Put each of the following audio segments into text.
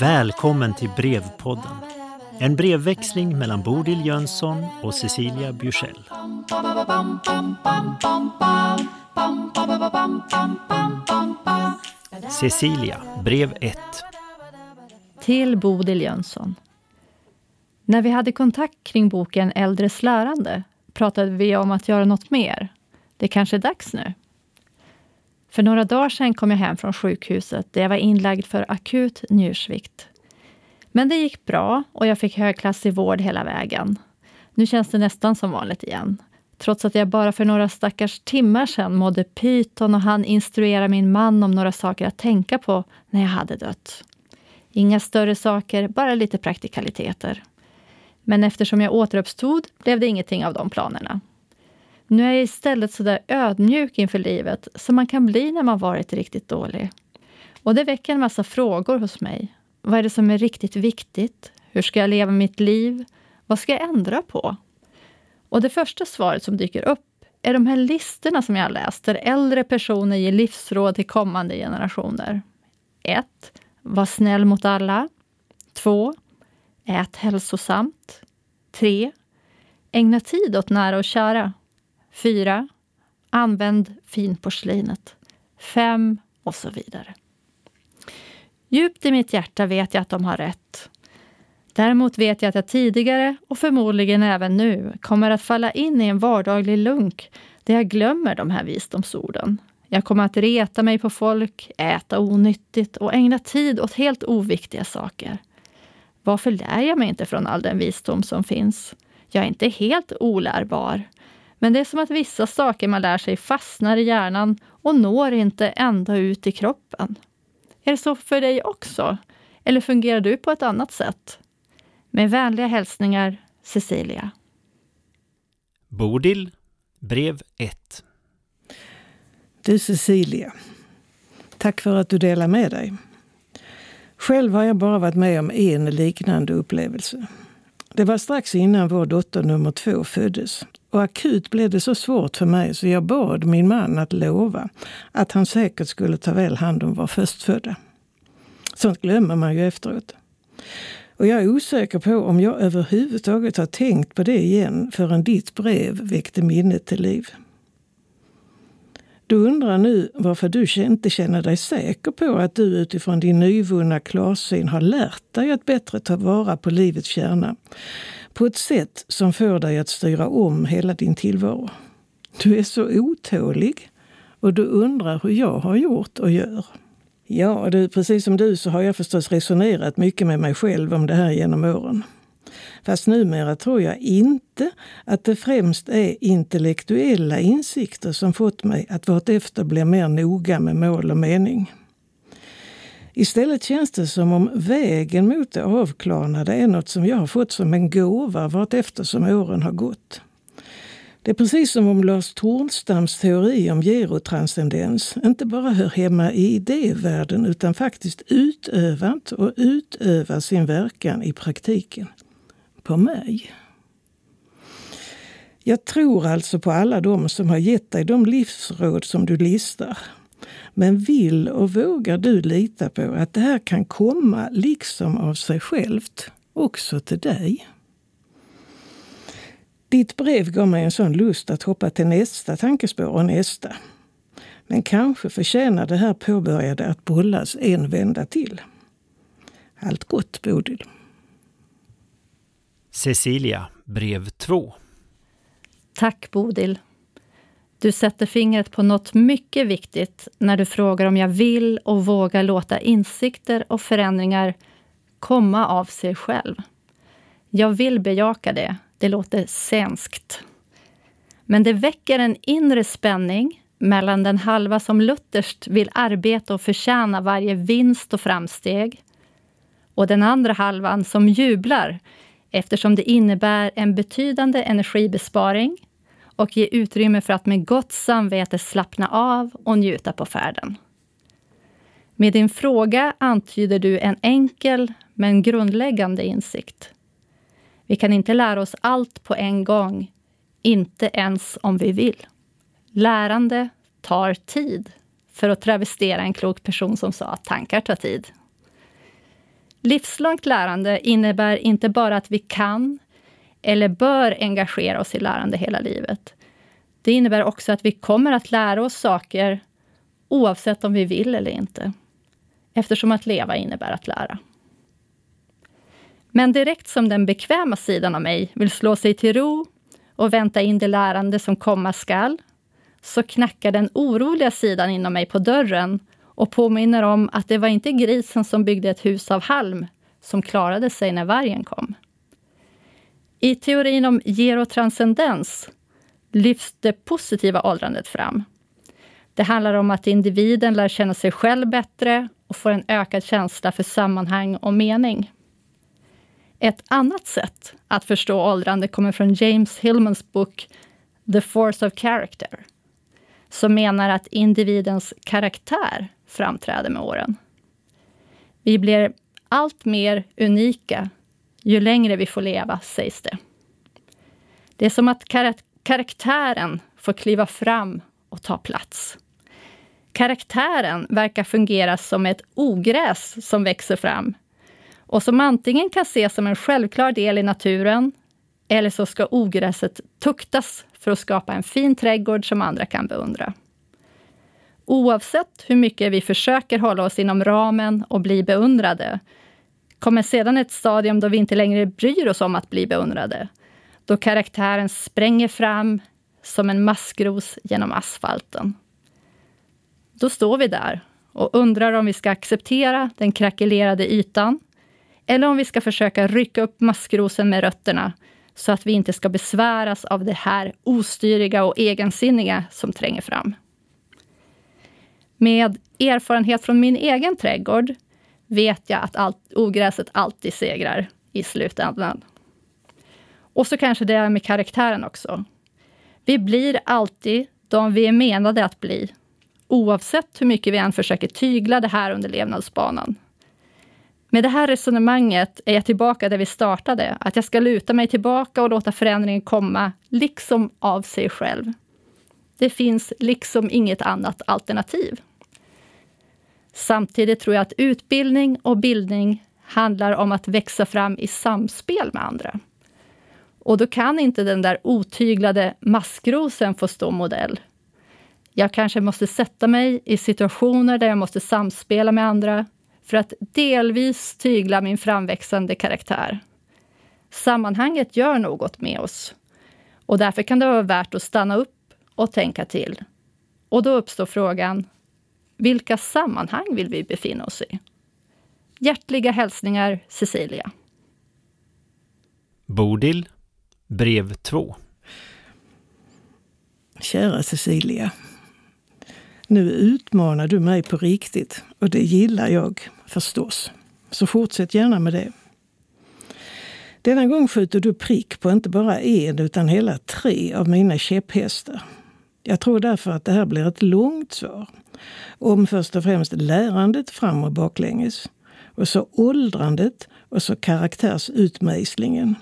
Välkommen till Brevpodden. En brevväxling mellan Bodil Jönsson och Cecilia Bjursell. Cecilia, brev 1. Till Bodil Jönsson. När vi hade kontakt kring boken Äldres lärande pratade vi om att göra något mer. Det kanske är dags nu. För några dagar sedan kom jag hem från sjukhuset där jag var inlagd för akut njursvikt. Men det gick bra och jag fick högklassig vård hela vägen. Nu känns det nästan som vanligt igen. Trots att jag bara för några stackars timmar sedan mådde pyton och han instruera min man om några saker att tänka på när jag hade dött. Inga större saker, bara lite praktikaliteter. Men eftersom jag återuppstod blev det ingenting av de planerna. Nu är jag istället så där ödmjuk inför livet som man kan bli när man varit riktigt dålig. Och det väcker en massa frågor hos mig. Vad är det som är riktigt viktigt? Hur ska jag leva mitt liv? Vad ska jag ändra på? Och det första svaret som dyker upp är de här listorna som jag läst, där äldre personer ger livsråd till kommande generationer. 1. Var snäll mot alla. 2. Ät hälsosamt. 3. Ägna tid åt nära och kära. 4. Använd finporslinet. 5. Och så vidare. Djupt i mitt hjärta vet jag att de har rätt. Däremot vet jag att jag tidigare, och förmodligen även nu, kommer att falla in i en vardaglig lunk där jag glömmer de här visdomsorden. Jag kommer att reta mig på folk, äta onyttigt och ägna tid åt helt oviktiga saker. Varför lär jag mig inte från all den visdom som finns? Jag är inte helt olärbar. Men det är som att vissa saker man lär sig fastnar i hjärnan och når inte ända ut i kroppen. Är det så för dig också? Eller fungerar du på ett annat sätt? Med vänliga hälsningar, Cecilia. Bodil, brev 1. Du Cecilia, tack för att du delar med dig. Själv har jag bara varit med om en liknande upplevelse. Det var strax innan vår dotter nummer två föddes. Och akut blev det så svårt för mig så jag bad min man att lova att han säkert skulle ta väl hand om vår förstfödda. Sånt glömmer man ju efteråt. Och jag är osäker på om jag överhuvudtaget har tänkt på det igen förrän ditt brev väckte minnet till liv. Du undrar nu varför du inte känner dig säker på att du utifrån din nyvunna klarsyn har lärt dig att bättre ta vara på livets kärna på ett sätt som får dig att styra om hela din tillvaro. Du är så otålig och du undrar hur jag har gjort och gör. Ja, du, precis som du så har jag förstås resonerat mycket med mig själv om det här genom åren. Fast numera tror jag inte att det främst är intellektuella insikter som fått mig att vartefter bli mer noga med mål och mening. Istället känns det som om vägen mot det avklarnade är något som jag har fått som en gåva vartefter som åren har gått. Det är precis som om Lars Tornstams teori om gerotranscendens inte bara hör hemma i idévärlden utan faktiskt utövat och utövar sin verkan i praktiken. På mig. Jag tror alltså på alla de som har gett dig de livsråd som du listar. Men vill och vågar du lita på att det här kan komma liksom av sig självt också till dig? Ditt brev gav mig en sån lust att hoppa till nästa tankespår och nästa. Men kanske förtjänar det här påbörjade att bollas en vända till. Allt gott, Bodil. Cecilia, brev 2. Tack, Bodil. Du sätter fingret på något mycket viktigt när du frågar om jag vill och vågar låta insikter och förändringar komma av sig själv. Jag vill bejaka det, det låter svenskt. Men det väcker en inre spänning mellan den halva som lutherskt vill arbeta och förtjäna varje vinst och framsteg och den andra halvan som jublar eftersom det innebär en betydande energibesparing och ge utrymme för att med gott samvete slappna av och njuta på färden. Med din fråga antyder du en enkel men grundläggande insikt. Vi kan inte lära oss allt på en gång, inte ens om vi vill. Lärande tar tid. För att travestera en klok person som sa att tankar tar tid. Livslångt lärande innebär inte bara att vi kan eller bör engagera oss i lärande hela livet. Det innebär också att vi kommer att lära oss saker oavsett om vi vill eller inte. Eftersom att leva innebär att lära. Men direkt som den bekväma sidan av mig vill slå sig till ro och vänta in det lärande som komma skall, så knackar den oroliga sidan inom mig på dörren och påminner om att det var inte grisen som byggde ett hus av halm som klarade sig när vargen kom. I teorin om gerotranscendens lyfts det positiva åldrandet fram. Det handlar om att individen lär känna sig själv bättre och får en ökad känsla för sammanhang och mening. Ett annat sätt att förstå åldrande kommer från James Hillmans bok The Force of Character, som menar att individens karaktär framträder med åren. Vi blir allt mer unika ju längre vi får leva, sägs det. Det är som att kar karaktären får kliva fram och ta plats. Karaktären verkar fungera som ett ogräs som växer fram och som antingen kan ses som en självklar del i naturen eller så ska ogräset tuktas för att skapa en fin trädgård som andra kan beundra. Oavsett hur mycket vi försöker hålla oss inom ramen och bli beundrade kommer sedan ett stadium då vi inte längre bryr oss om att bli beundrade. Då karaktären spränger fram som en maskros genom asfalten. Då står vi där och undrar om vi ska acceptera den krackelerade ytan eller om vi ska försöka rycka upp maskrosen med rötterna så att vi inte ska besväras av det här ostyriga och egensinniga som tränger fram. Med erfarenhet från min egen trädgård vet jag att allt, ogräset alltid segrar i slutändan. Och så kanske det är med karaktären också. Vi blir alltid de vi är menade att bli, oavsett hur mycket vi än försöker tygla det här under levnadsbanan. Med det här resonemanget är jag tillbaka där vi startade, att jag ska luta mig tillbaka och låta förändringen komma, liksom av sig själv. Det finns liksom inget annat alternativ. Samtidigt tror jag att utbildning och bildning handlar om att växa fram i samspel med andra. Och då kan inte den där otyglade maskrosen få stå modell. Jag kanske måste sätta mig i situationer där jag måste samspela med andra för att delvis tygla min framväxande karaktär. Sammanhanget gör något med oss och därför kan det vara värt att stanna upp och tänka till. Och då uppstår frågan, vilka sammanhang vill vi befinna oss i? Hjärtliga hälsningar Cecilia. Bodil, brev 2. Kära Cecilia. Nu utmanar du mig på riktigt och det gillar jag förstås. Så fortsätt gärna med det. Denna gång skjuter du prick på inte bara en utan hela tre av mina käpphästar. Jag tror därför att det här blir ett långt svar om först och främst lärandet fram och baklänges och så åldrandet och så karaktärsutmejslingen.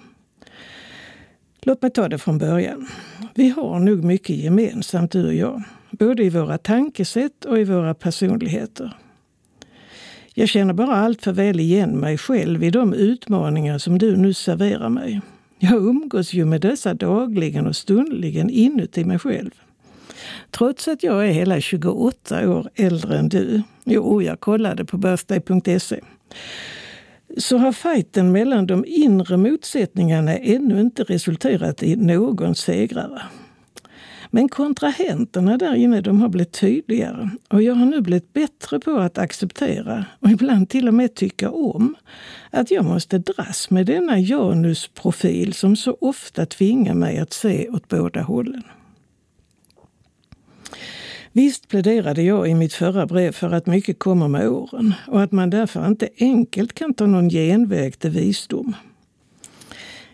Låt mig ta det från början. Vi har nog mycket gemensamt du och jag, både i våra tankesätt och i våra personligheter. Jag känner bara allt för väl igen mig själv i de utmaningar som du nu serverar mig. Jag umgås ju med dessa dagligen och stundligen inuti mig själv. Trots att jag är hela 28 år äldre än du, jo, oh, jag kollade på birthday.se, så har fighten mellan de inre motsättningarna ännu inte resulterat i någon segrare. Men kontrahenterna där inne de har blivit tydligare och jag har nu blivit bättre på att acceptera och ibland till och med tycka om att jag måste dras med denna Janusprofil som så ofta tvingar mig att se åt båda hållen. Visst pläderade jag i mitt förra brev för att mycket kommer med åren och att man därför inte enkelt kan ta någon genväg till visdom.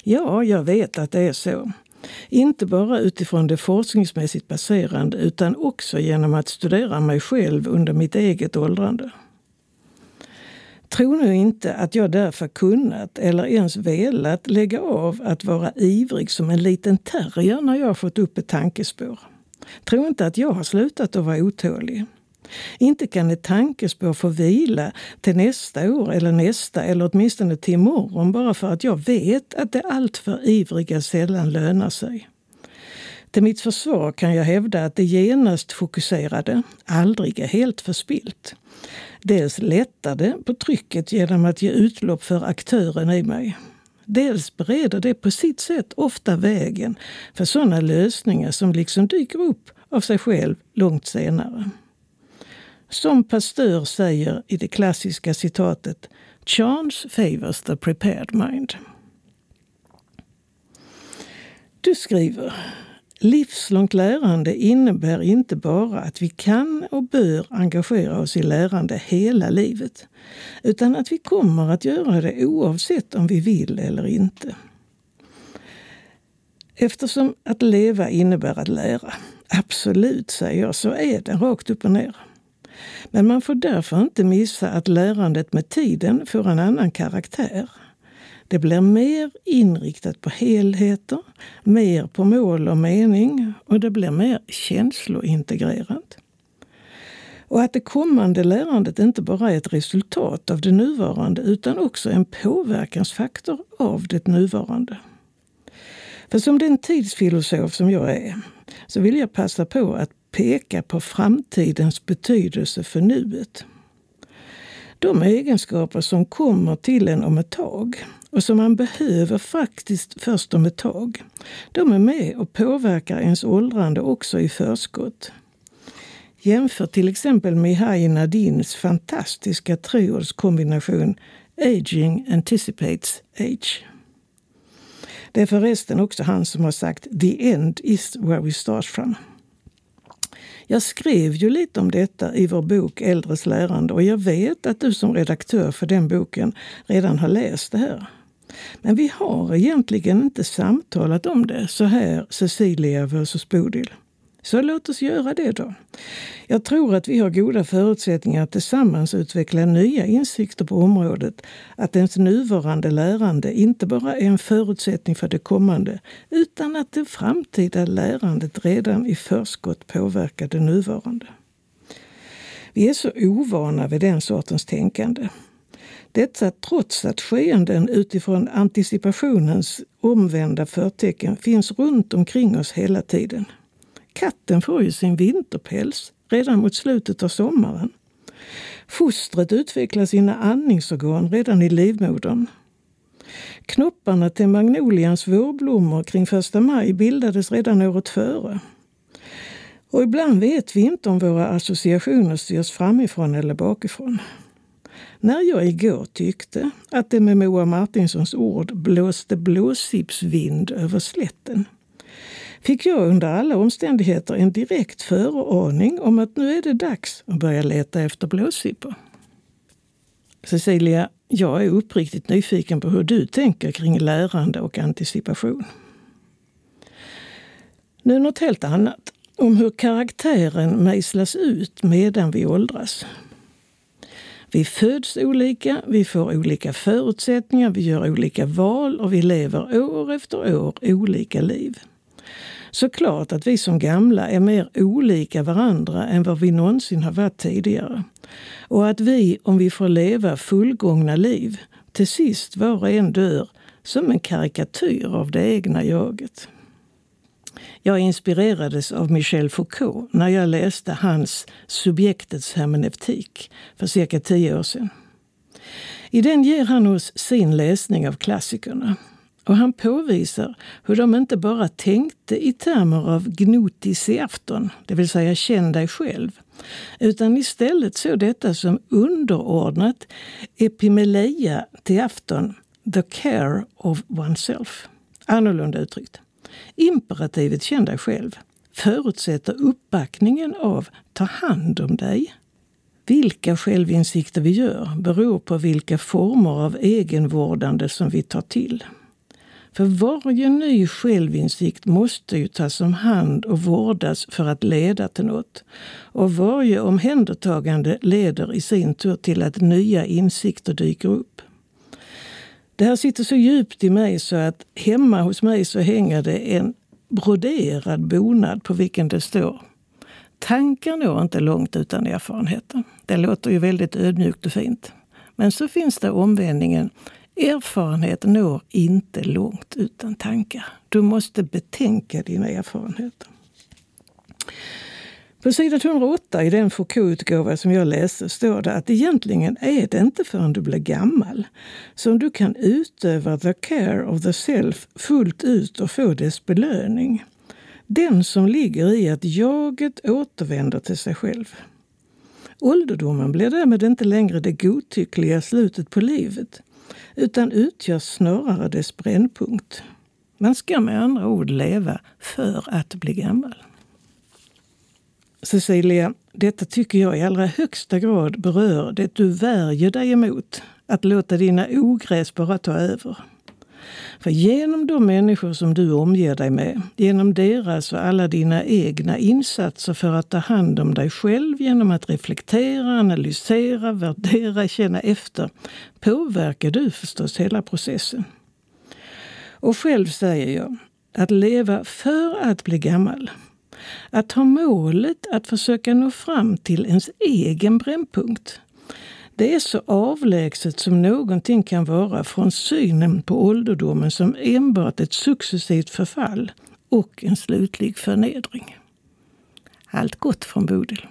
Ja, jag vet att det är så. Inte bara utifrån det forskningsmässigt baserande utan också genom att studera mig själv under mitt eget åldrande. Tro nu inte att jag därför kunnat eller ens velat lägga av att vara ivrig som en liten terrier när jag fått upp ett tankespår. Tro inte att jag har slutat att vara otålig. Inte kan ett tankespår få vila till nästa år eller nästa eller åtminstone till imorgon bara för att jag vet att det alltför ivriga sällan lönar sig. Till mitt försvar kan jag hävda att det genast fokuserade aldrig är helt förspilt. Dels lättar det på trycket genom att ge utlopp för aktören i mig. Dels bereder det på sitt sätt ofta vägen för sådana lösningar som liksom dyker upp av sig själv långt senare. Som Pasteur säger i det klassiska citatet Chance favors the prepared mind. Du skriver Livslångt lärande innebär inte bara att vi kan och bör engagera oss i lärande hela livet, utan att vi kommer att göra det oavsett om vi vill eller inte. Eftersom att leva innebär att lära, absolut säger jag, så är det rakt upp och ner. Men man får därför inte missa att lärandet med tiden får en annan karaktär. Det blir mer inriktat på helheter, mer på mål och mening och det blir mer känslointegrerat. Och att det kommande lärandet inte bara är ett resultat av det nuvarande utan också en påverkansfaktor av det nuvarande. För som den tidsfilosof som jag är så vill jag passa på att peka på framtidens betydelse för nuet. De egenskaper som kommer till en om ett tag och som man behöver faktiskt först om ett tag, de är med och påverkar ens åldrande också i förskott. Jämför till exempel Mihai Nadins fantastiska treårskombination Aging anticipates age. Det är förresten också han som har sagt “The end is where we start from”. Jag skrev ju lite om detta i vår bok Äldres lärande och jag vet att du som redaktör för den boken redan har läst det här. Men vi har egentligen inte samtalat om det så här Cecilia versus Bodil. Så låt oss göra det då. Jag tror att vi har goda förutsättningar att tillsammans utveckla nya insikter på området. Att ens nuvarande lärande inte bara är en förutsättning för det kommande, utan att det framtida lärandet redan i förskott påverkar det nuvarande. Vi är så ovana vid den sortens tänkande. Detta trots att skeenden utifrån anticipationens omvända förtecken finns runt omkring oss hela tiden. Katten får ju sin vinterpäls redan mot slutet av sommaren. Fostret utvecklar sina andningsorgan redan i livmodern. Knopparna till magnolians vårblommor kring första maj bildades redan året före. Och ibland vet vi inte om våra associationer styrs framifrån eller bakifrån. När jag igår tyckte att det med Moa Martinssons ord blåste blåsipsvind över slätten fick jag under alla omständigheter en direkt föraning om att nu är det dags att börja leta efter blåsippor. Cecilia, jag är uppriktigt nyfiken på hur du tänker kring lärande och anticipation. Nu något helt annat. Om hur karaktären mejslas ut medan vi åldras. Vi föds olika, vi får olika förutsättningar, vi gör olika val och vi lever år efter år olika liv. Såklart att vi som gamla är mer olika varandra än vad vi någonsin har varit tidigare. Och att vi, om vi får leva fullgångna liv, till sist var och en dör som en karikatyr av det egna jaget. Jag inspirerades av Michel Foucault när jag läste hans Subjektets hermeneutik för cirka tio år sedan. I den ger han oss sin läsning av klassikerna och han påvisar hur de inte bara tänkte i termer av gnotis i afton, det vill säga känn dig själv, utan istället såg detta som underordnat epimeleia till afton, the care of oneself. Annorlunda uttryckt. Imperativet känn dig själv förutsätter uppbackningen av ta hand om dig. Vilka självinsikter vi gör beror på vilka former av egenvårdande som vi tar till. För varje ny självinsikt måste ju tas om hand och vårdas för att leda till något. Och varje omhändertagande leder i sin tur till att nya insikter dyker upp. Det här sitter så djupt i mig så att hemma hos mig så hänger det en broderad bonad på vilken det står Tankar når inte långt utan erfarenheter. Det låter ju väldigt ödmjukt och fint. Men så finns det omvändningen. Erfarenhet når inte långt utan tankar. Du måste betänka dina erfarenheter. På sidan 108 i den Foucault-utgåva som jag läste står det att egentligen är det inte förrän du blir gammal som du kan utöva the care of the self fullt ut och få dess belöning. Den som ligger i att jaget återvänder till sig själv. Ålderdomen blir därmed inte längre det godtyckliga slutet på livet utan utgör snarare dess brännpunkt. Man ska med andra ord leva för att bli gammal. Cecilia, detta tycker jag i allra högsta grad berör det du värjer dig emot. Att låta dina ogräs bara ta över. För genom de människor som du omger dig med, genom deras och alla dina egna insatser för att ta hand om dig själv genom att reflektera, analysera, värdera, känna efter, påverkar du förstås hela processen. Och själv säger jag, att leva för att bli gammal, att ha målet att försöka nå fram till ens egen brännpunkt, det är så avlägset som någonting kan vara från synen på ålderdomen som enbart ett successivt förfall och en slutlig förnedring. Allt gott från Bodil.